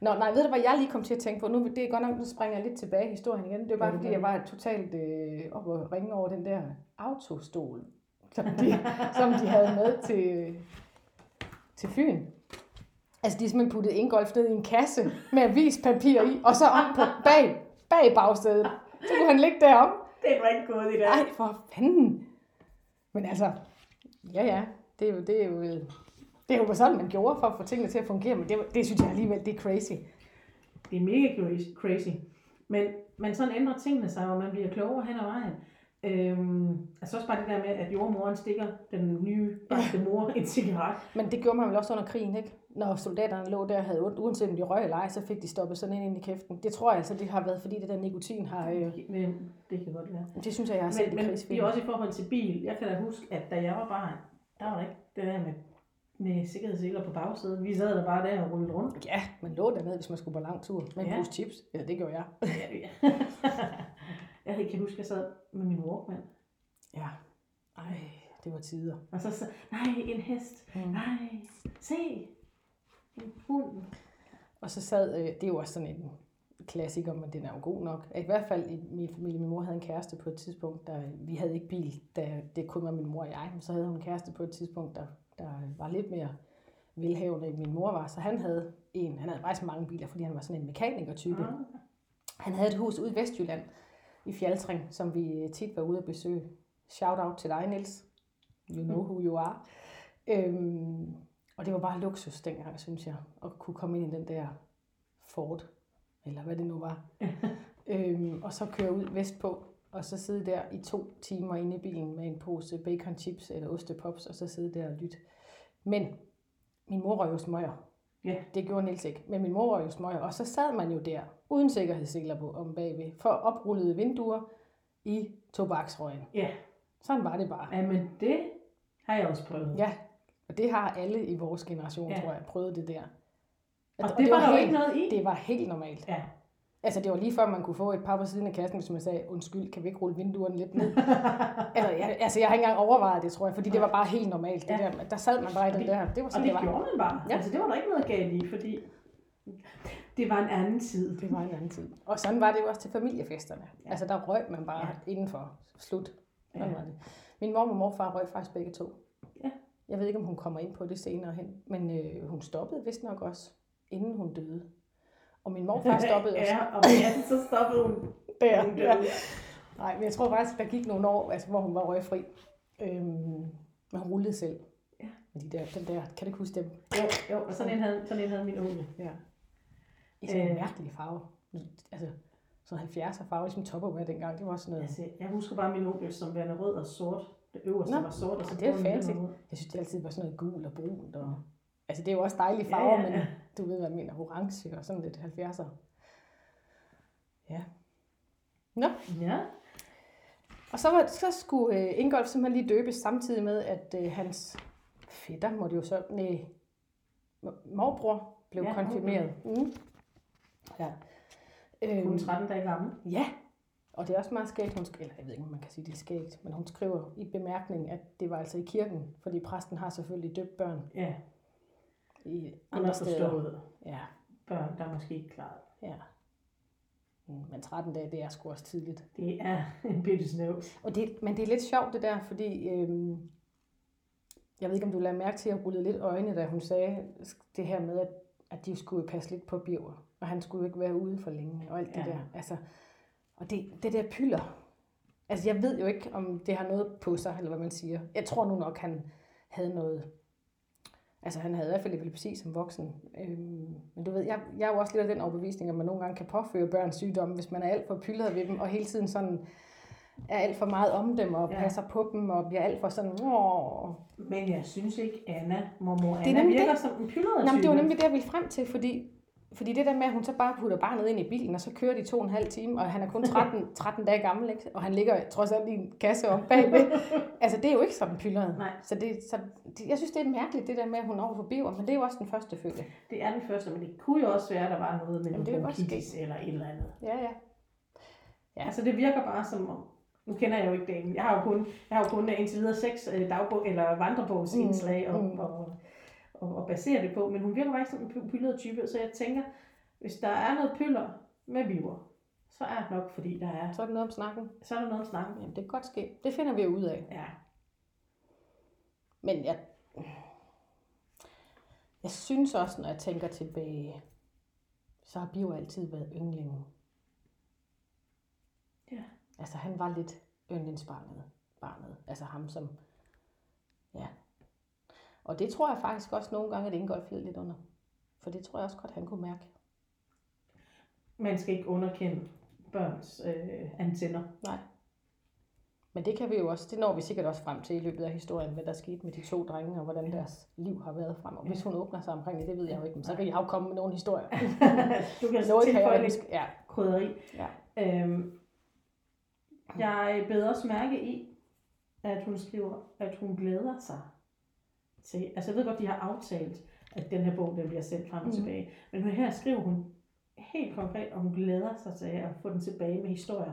Nå, nej, ved du, hvad jeg lige kom til at tænke på? Nu, det er godt nok, nu springer jeg lidt tilbage i historien igen. Det var bare, Ja, fordi jeg var totalt øh, op og ringe over den der autostol, som de, som de havde med til, til Fyn. Altså, de har simpelthen puttet Ingolf ned i en kasse med avispapir i, og så om på bag, bag bagsædet. Så kunne han ligge derom. Det var ikke gået i dag. Ej, for fanden. Men altså, ja ja, det er jo, det er jo, det er jo sådan, man gjorde for at få tingene til at fungere, men det, det synes jeg alligevel, det er crazy. Det er mega crazy- crazy. Men, men sådan ændrer tingene sig, og man bliver klogere hen ad vejen. Øhm, altså også bare det der med, at jordmoren stikker den nye bagte mor en cigaret. Men det gjorde man vel også under krigen, ikke? Når soldaterne lå der og havde ondt, uanset om de røg eller ej, så fik de stoppet sådan ind i kæften. Det tror jeg altså, det har været, fordi det der nikotin har... Øh, Men det kan godt være. det synes jeg, jeg har set Men, men det er også i forhold til bil. Jeg kan da huske, at da jeg var barn, der var der ikke det der med, med sikkerhedsseler på bagsædet. Vi sad der bare der og rullede rundt. Ja, man lå dernede, hvis man skulle på lang tur en Ja. chips. Ja, det gjorde jeg. Ja, ja. jeg kan huske, at jeg sad med min Walkman. Ja. Ej, det var tider. Og så sagde nej, en hest. Mm. Nej, se. En hund. Og så sad, øh, det er jo også sådan en klassiker, men den er jo god nok. I hvert fald i min familie, min mor havde en kæreste på et tidspunkt, der, vi havde ikke bil, da det kun var min mor og jeg, men så havde hun en kæreste på et tidspunkt, der, der var lidt mere velhavende, end min mor var, så han havde en, han havde faktisk mange biler, fordi han var sådan en mekaniker-type. Ah. Han havde et hus ude i Vestjylland, i Fjaltring, som vi tit var ude at besøge. Shout out til dig, Niels. You know who you are. Øhm, og det var bare luksus dengang, synes jeg, at kunne komme ind i den der Ford, eller hvad det nu var. øhm, og så køre ud vestpå, og så sidde der i to timer inde i bilen med en pose bacon chips eller ostepops, og så sidde der og lytte. Men min mor røg jo smøger. Ja. Det gjorde Niels ikke. Men min mor røg jo smøger. Og så sad man jo der, uden sikkerhedsseler på om bagved, for oprullede vinduer i tobaksrøgen. Ja. Sådan var det bare. ja, men det har jeg også prøvet. Ja, og det har alle i vores generation, Ja. tror jeg, prøvet det der. Og, det, var der jo helt, ikke noget i. Det var helt normalt. Ja. Altså, det var lige før, man kunne få et par på siden af kassen, hvis man sagde, undskyld, kan vi ikke rulle vinduerne lidt ned? altså, jeg, altså, jeg har ikke engang overvejet det, tror jeg, fordi det var bare helt normalt. Det Ja. der, der sad man bare i den det- der. Det var Og sådan, det det var. gjorde man bare. Ja. Altså, det var der ikke noget galt i, fordi det var en anden tid. Det var en anden tid. Og sådan var det jo også til familiefesterne. Ja. Ja. Altså, der røg man bare Ja. ja. indenfor. Slut. Sådan Ja. ja. var det. Min mor og morfar røg faktisk begge to. Ja. Jeg ved ikke, om hun kommer ind på det senere hen, men øh, hun stoppede vist nok også, inden hun døde. Og min morfar stoppede også. ja, og ja, så stoppede hun. Der, hun ja. døde. Nej, men jeg tror faktisk, der gik nogle år, altså, hvor hun var røgfri. Øhm, men hun rullede selv. Ja. Med de der, den der, kan du ikke huske dem? Jo, jo, og sådan en havde, sådan en havde min onkel. Ja. I sådan en Øh. mærkelig farve. Altså, sådan 70'er farve, ligesom Tupperware dengang. Det var sådan noget. Altså, jeg husker bare min onkel som værende rød og sort. Det øverste Nå, var sort, og så det er fancy. Jeg synes, det altid var sådan noget gul og brunt. Og, altså, det er jo også dejlige Ja, farver, ja, ja. men du ved, hvad jeg mener. Orange og sådan lidt 70'er. Ja. Nå, Ja, og så, var, så skulle øh, Ingolf simpelthen lige døbes samtidig med, at øh, hans fætter måtte jo så, nej, morbror blev Ja, ja, konfirmeret. Mm. Ja. hun Øhm, er 13 dage gammel. ja, og det er også meget skægt, hun, sk- eller jeg ved ikke, om man kan sige, det er skægt, men hun skriver i bemærkningen, at det var altså i kirken, fordi præsten har selvfølgelig døbt børn Ja, i andre steder. forstået Ja, børn, der er måske ikke klaret. ja. Mm, Men 13 dage, det er sgu også tidligt. Det er en bitte snøvs. Og det, men det er lidt sjovt det der, fordi øhm, jeg ved ikke, om du lader mærke til, at jeg rullede lidt øjne, da hun sagde det her med, at, at de skulle passe lidt på Birger, og han skulle jo ikke være ude for længe, og alt Ja. det der. Altså, og det, det der pyller, altså jeg ved jo ikke, om det har noget på sig, eller hvad man siger. Jeg tror nu nok, han havde noget, altså han havde i hvert fald epilepsi som voksen. Øhm, men du ved, jeg, jeg er jo også lidt af den overbevisning, at man nogle gange kan påføre børn sygdomme, hvis man er alt for pylret ved dem, og hele tiden sådan er alt for meget om dem, og Ja. passer på dem, og bliver alt for sådan, åh. Men jeg synes ikke, Anna, mormor er Anna, nemlig virker det. som en pyldret Nå, men det var nemlig det, jeg ville frem til, fordi, fordi det der med, at hun så bare putter barnet ind i bilen, og så kører de to og en halv time, og han er kun 13, 13 dage gammel, ikke? og han ligger trods alt i en kasse om bagved. altså, det er jo ikke sådan pyldret. Nej. Så, det, så det, jeg synes, det er mærkeligt, det der med, at hun er over for biver, men det er jo også den første fødte. Det er den første, men det kunne jo også være, at der var noget med Jamen, det bronkitis eller et eller andet. Ja, ja. Ja. Altså det virker bare som om, nu kender jeg jo ikke damen, jeg har jo kun, jeg har jo kun indtil videre seks øh, dagbog, eller vandrebogsindslag Mm, og, mm. og, og, og, basere det på, men hun virker ikke som en py- pyldret type, så jeg tænker, hvis der er noget pyller med biver, så er det nok, fordi der er, Så er det noget om snakken. så er der noget om snakken. Jamen, det kan godt ske. Det finder vi ud af. Ja, Men jeg, jeg synes også, når jeg tænker tilbage, så har Bio altid været yndlingen. Altså han var lidt yndlingsbarnet. Barnet. Altså ham som, ja. Og det tror jeg faktisk også nogle gange, at Ingolf led lidt under. For det tror jeg også godt, han kunne mærke. man skal ikke underkende børns øh, antenner. Nej. Men det kan vi jo også, det når vi sikkert også frem til i løbet af historien, hvad der skete med de to drenge, og hvordan deres liv har været frem. Og hvis hun åbner sig omkring det, det ved jeg jo ikke, men så kan jeg jo komme med nogle historier. du kan Noget tilføje lidt. Ja. krydderi. Ja. Øhm, jeg bed også mærke i, at hun skriver, at hun glæder sig til, altså jeg ved godt, de har aftalt, at den her bog, den bliver sendt frem og Mhm. tilbage, men her skriver hun helt konkret, at hun glæder sig til at få den tilbage med historier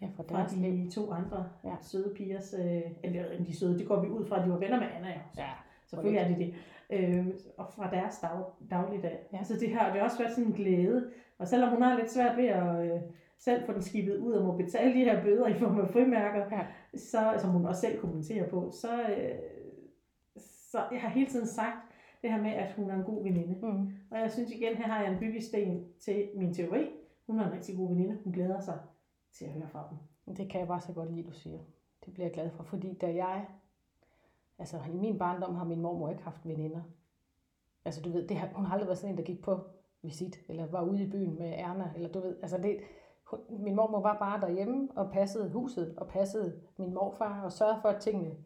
Ja, for fra deres liv. de to andre Ja. ja. søde pigers, øh, eller de søde, det går vi ud fra, at de var venner med Anna, jo. Ja, Selvfølgelig er det det. Øh, og fra deres dag, dagligdag. Ja. Ja. Altså det har det har også været sådan en glæde. Og selvom hun har lidt svært ved at øh, selv få den skibet ud og må betale de her bøder i form af frimærker, Ja. så, som hun også selv kommenterer på, så, øh, så jeg har hele tiden sagt det her med, at hun er en god veninde. Mm. Og jeg synes igen, her har jeg en byggesten til min teori. Hun er en rigtig god veninde. Hun glæder sig til at høre fra dem. Det kan jeg bare så godt lide, du siger. Det bliver jeg glad for, fordi da jeg... Altså, i min barndom har min mormor ikke haft veninder. Altså, du ved, det har, hun har aldrig været sådan en, der gik på visit, eller var ude i byen med Erna, eller du ved, altså det, min mormor var bare derhjemme og passede huset, og passede min morfar, og sørgede for, at tingene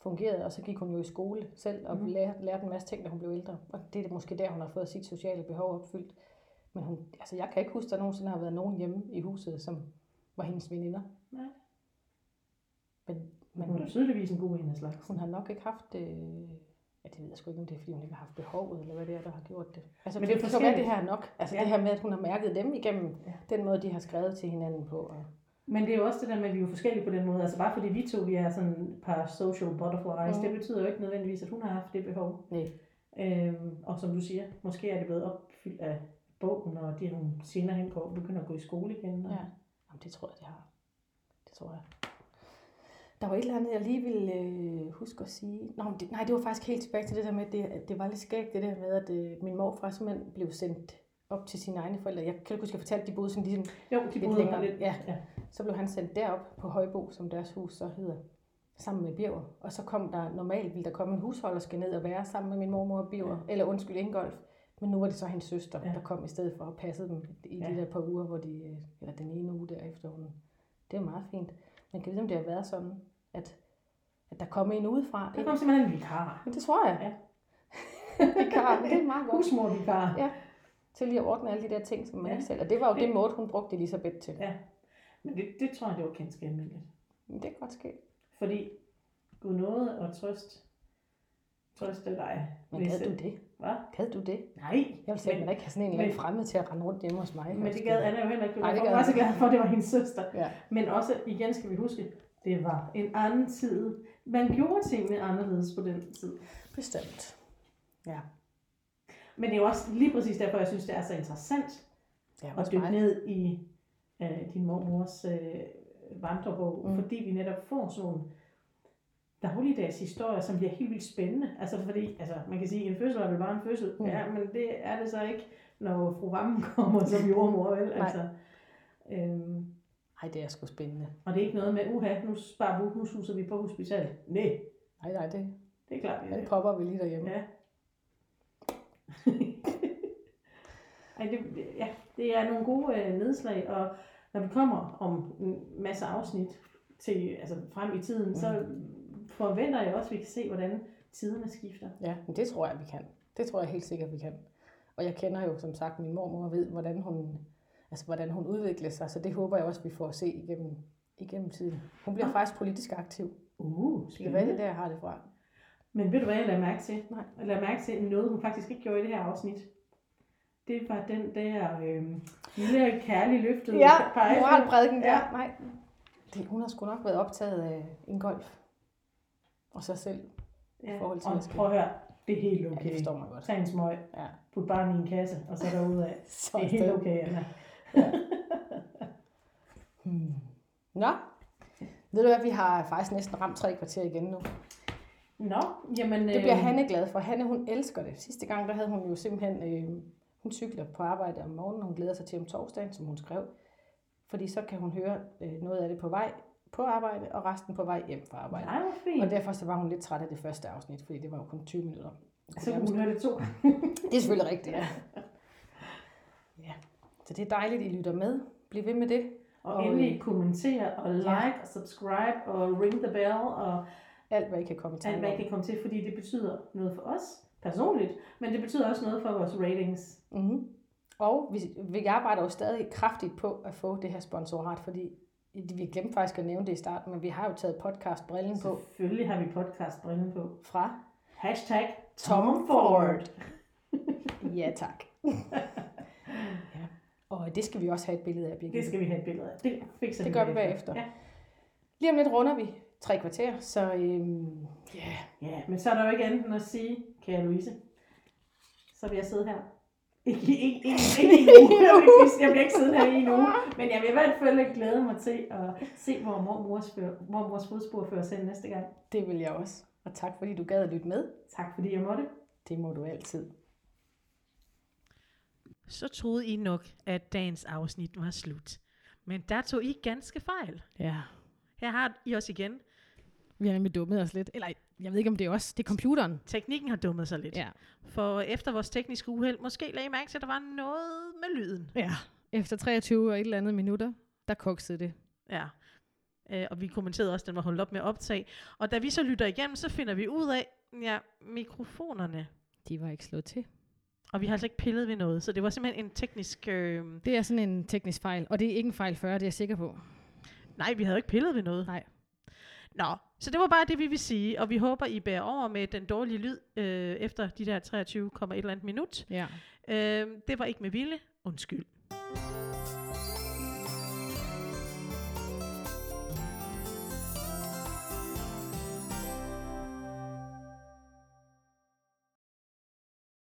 fungerede, og så gik hun jo i skole selv, og mm. lærte, lærte en masse ting, da hun blev ældre. Og det er måske der, hun har fået sit sociale behov opfyldt. Men hun, altså jeg kan ikke huske, at der nogensinde har været nogen hjemme i huset, som var hendes veninder. Nej. Men, Men hun er tydeligvis en god en af slags. hun har nok ikke haft det... Ja, det ved jeg sgu ikke, om det er, fordi hun ikke har haft behovet, eller hvad det er, der har gjort det. Altså, Men det det, er kan være, det her er nok. Altså Ja. det her med, at hun har mærket dem igennem Ja. den måde, de har skrevet til hinanden på. Og, Men det er jo også det der med, at vi er forskellige på den måde. Altså bare fordi vi to vi er sådan et par social butterflies, mm. Det betyder jo ikke nødvendigvis, at hun har haft det behov. nej, Øhm, og som du siger, måske er det blevet opfyldt af bogen, og det hun senere hen går, begynder at gå i skole igen. Og... ja. Jamen, det tror jeg, det har. Det tror jeg. Der var et eller andet, jeg lige ville øh, huske at sige. Nå, det, nej, det var faktisk helt tilbage til det der med, at det, at det var lidt skægt, det der med, at øh, min morfar simpelthen blev sendt op til sine egne forældre. Jeg kan ikke huske, at jeg fortalte, at de boede sådan ligesom Jo, de Lidt boede længere, lidt. ja. ja. Så blev han sendt derop på Højbo, som deres hus så hedder, sammen med Birger. Og så kom der, normalt ville der komme en husholderske ned og være sammen med min mormor og Birger, Ja. eller undskyld, Ingolf. Men nu var det så hendes søster, Ja. ja. der kom i stedet for at passe dem i Ja. de der par uger, hvor de, øh, eller den ene uge derefter. Hun, det er meget fint. Man kan vide, om det har været sådan, at, at der kom en udefra. Der kom simpelthen en vikar. Men det tror jeg. Ja. Vikar, men det er meget godt. Husmorvikar. Ja. Til lige at ordne alle de der ting, som man Ja. ja. ikke selv. Og det var jo Det- det måde, hun brugte Elisabeth til. Ja. Men det, det tror jeg, det var ganske almindeligt. Men det kan godt ske. Fordi Gud nåede og trøst, trøste dig. Men hvis- gad du det? Hvad? Gad du det? Nej. Jeg vil sige, at man ikke have sådan en eller anden men- fremmed til at rende rundt hjemme hos mig. Men det gad Anna jo heller ikke. Nej, det var hun så ikke. glad for, at det var hendes søster. Ja. Men også, igen skal vi huske, det var en anden tid. Man gjorde tingene anderledes på den tid. Bestemt. Ja. Men det er jo også lige præcis derfor, jeg synes, det er så interessant Ja, at også dykke ned i øh, din mormors øh, vandrebog, mm. Mm. fordi vi netop får sådan nogle dagligdags historier, som bliver helt vildt spændende. Altså fordi, altså man kan sige, en fødsel er vel bare en fødsel. Mm. Ja, men det er det så ikke, når fru Vammen kommer som jordmor, vel? Nej. Altså, øhm, Ej, det er sgu spændende. og det er ikke noget med, uha, nu sparer vi, nu suser vi på hospitalet. Nej, Nej, nej, det, det er klart, vi den popper vi lige derhjemme. Ja. Ej, det, ja, det er nogle gode øh, nedslag, og når vi kommer om en masse afsnit til, altså frem i tiden, mm. så forventer jeg også, at vi kan se, hvordan tiderne skifter. Ja, men det tror jeg, vi kan. Det tror jeg helt sikkert, vi kan. Og jeg kender jo som sagt min mormor og ved, hvordan hun, altså, hvordan hun udvikler sig, så det håber jeg også, vi får at se igennem, igennem tiden. Hun bliver Nå. faktisk politisk aktiv. Uh, Det kan være, det er der, jeg har det fra. Men ved du hvad, jeg lader mærke til? Nej. Jeg lader mærke til noget, hun faktisk ikke gjorde i det her afsnit. Det var den der øh, lille kærlige løftede pegefinger. moralprædiken der. Ja. Ja. Nej, det, hun har sgu nok været optaget af en golf. Og sig selv. Ja. i forhold til, Og prøv at høre, det er helt Ja, det okay. forstår man godt. Tag en smøg, Ja. put barnet i en kasse, og så derudad. Så Det er helt okay, Anna. Hmm. Nå, ved du hvad, vi har faktisk næsten ramt tre kvarter igen nu. Nå, jamen... Det bliver øh, Hanne glad for. Hanne, hun elsker det. Sidste gang, der havde hun jo simpelthen, øh, hun cykler på arbejde om morgenen, og hun glæder sig til om torsdagen, som hun skrev. Fordi så kan hun høre øh, noget af det på vej på arbejde, og resten på vej hjem fra arbejde. Nej, fint. Og derfor så var hun lidt træt af det første afsnit, fordi det var jo kun 20 minutter. Så kunne hun høre det to. Det er selvfølgelig rigtigt, ja. ja. Så det er dejligt, I lytter med. Bliv ved med det. Og Og, endelig kommentere og like Ja. og subscribe og ring the bell og Alt, hvad I kan komme til. alt, hvad I kan komme til, fordi det betyder noget for os personligt, men det betyder også noget for vores ratings. Mm-hmm. Og vi, vi arbejder jo stadig kraftigt på at få det her sponsorat, fordi vi glemte faktisk at nævne det i starten, men vi har jo taget podcastbrillen på Selvfølgelig har vi podcastbrillen på. fra Hashtag Tom Ford. Ja, tak. ja. Og det skal vi også have et billede af, Birgitte. Det skal vi have et billede af. Det fikser Det gør vi bagefter. Ja. Lige om lidt runder vi tre kvarter, så øhm, ja, ja, men så er der jo ikke andet end at sige, kære Louise, så vil jeg sidde her. Ikke, ikke, ikke, ikke i en uge. Jeg, bliver ikke sidde her i en uge. Men jeg vil i hvert fald glæde mig til at se, hvor mormors, mormors fodspor fører os hen næste gang. det vil jeg også. Og tak fordi du gad at lytte med. Tak fordi jeg måtte. Det må du altid. Så troede I nok, at dagens afsnit var slut. Men der tog I ganske fejl. Ja. Her har I os igen. Vi har nemlig dummet os lidt. Eller, jeg ved ikke, om det er os. Det er computeren. Teknikken har dummet sig lidt. Ja. For efter vores tekniske uheld, måske lagde I mærke til, at der var noget med lyden. Ja. Efter 23 og et eller andet minutter, der koksede det. Ja. Øh, og vi kommenterede også, at den var holdt op med at optage. Og da vi så lytter igennem, så finder vi ud af, ja, mikrofonerne. De var ikke slået til. Og vi har altså ikke pillet ved noget, så det var simpelthen en teknisk... Øh, Det er sådan en teknisk fejl, og det er ikke en fejl 40, det er jeg sikker på. nej, vi havde ikke pillet ved noget. Nej. Nå, så det var bare det, vi vil sige, og vi håber, I bærer over med den dårlige lyd øh, efter de der 23, et eller andet minut. Ja. Øh, det var ikke med vilje. Undskyld.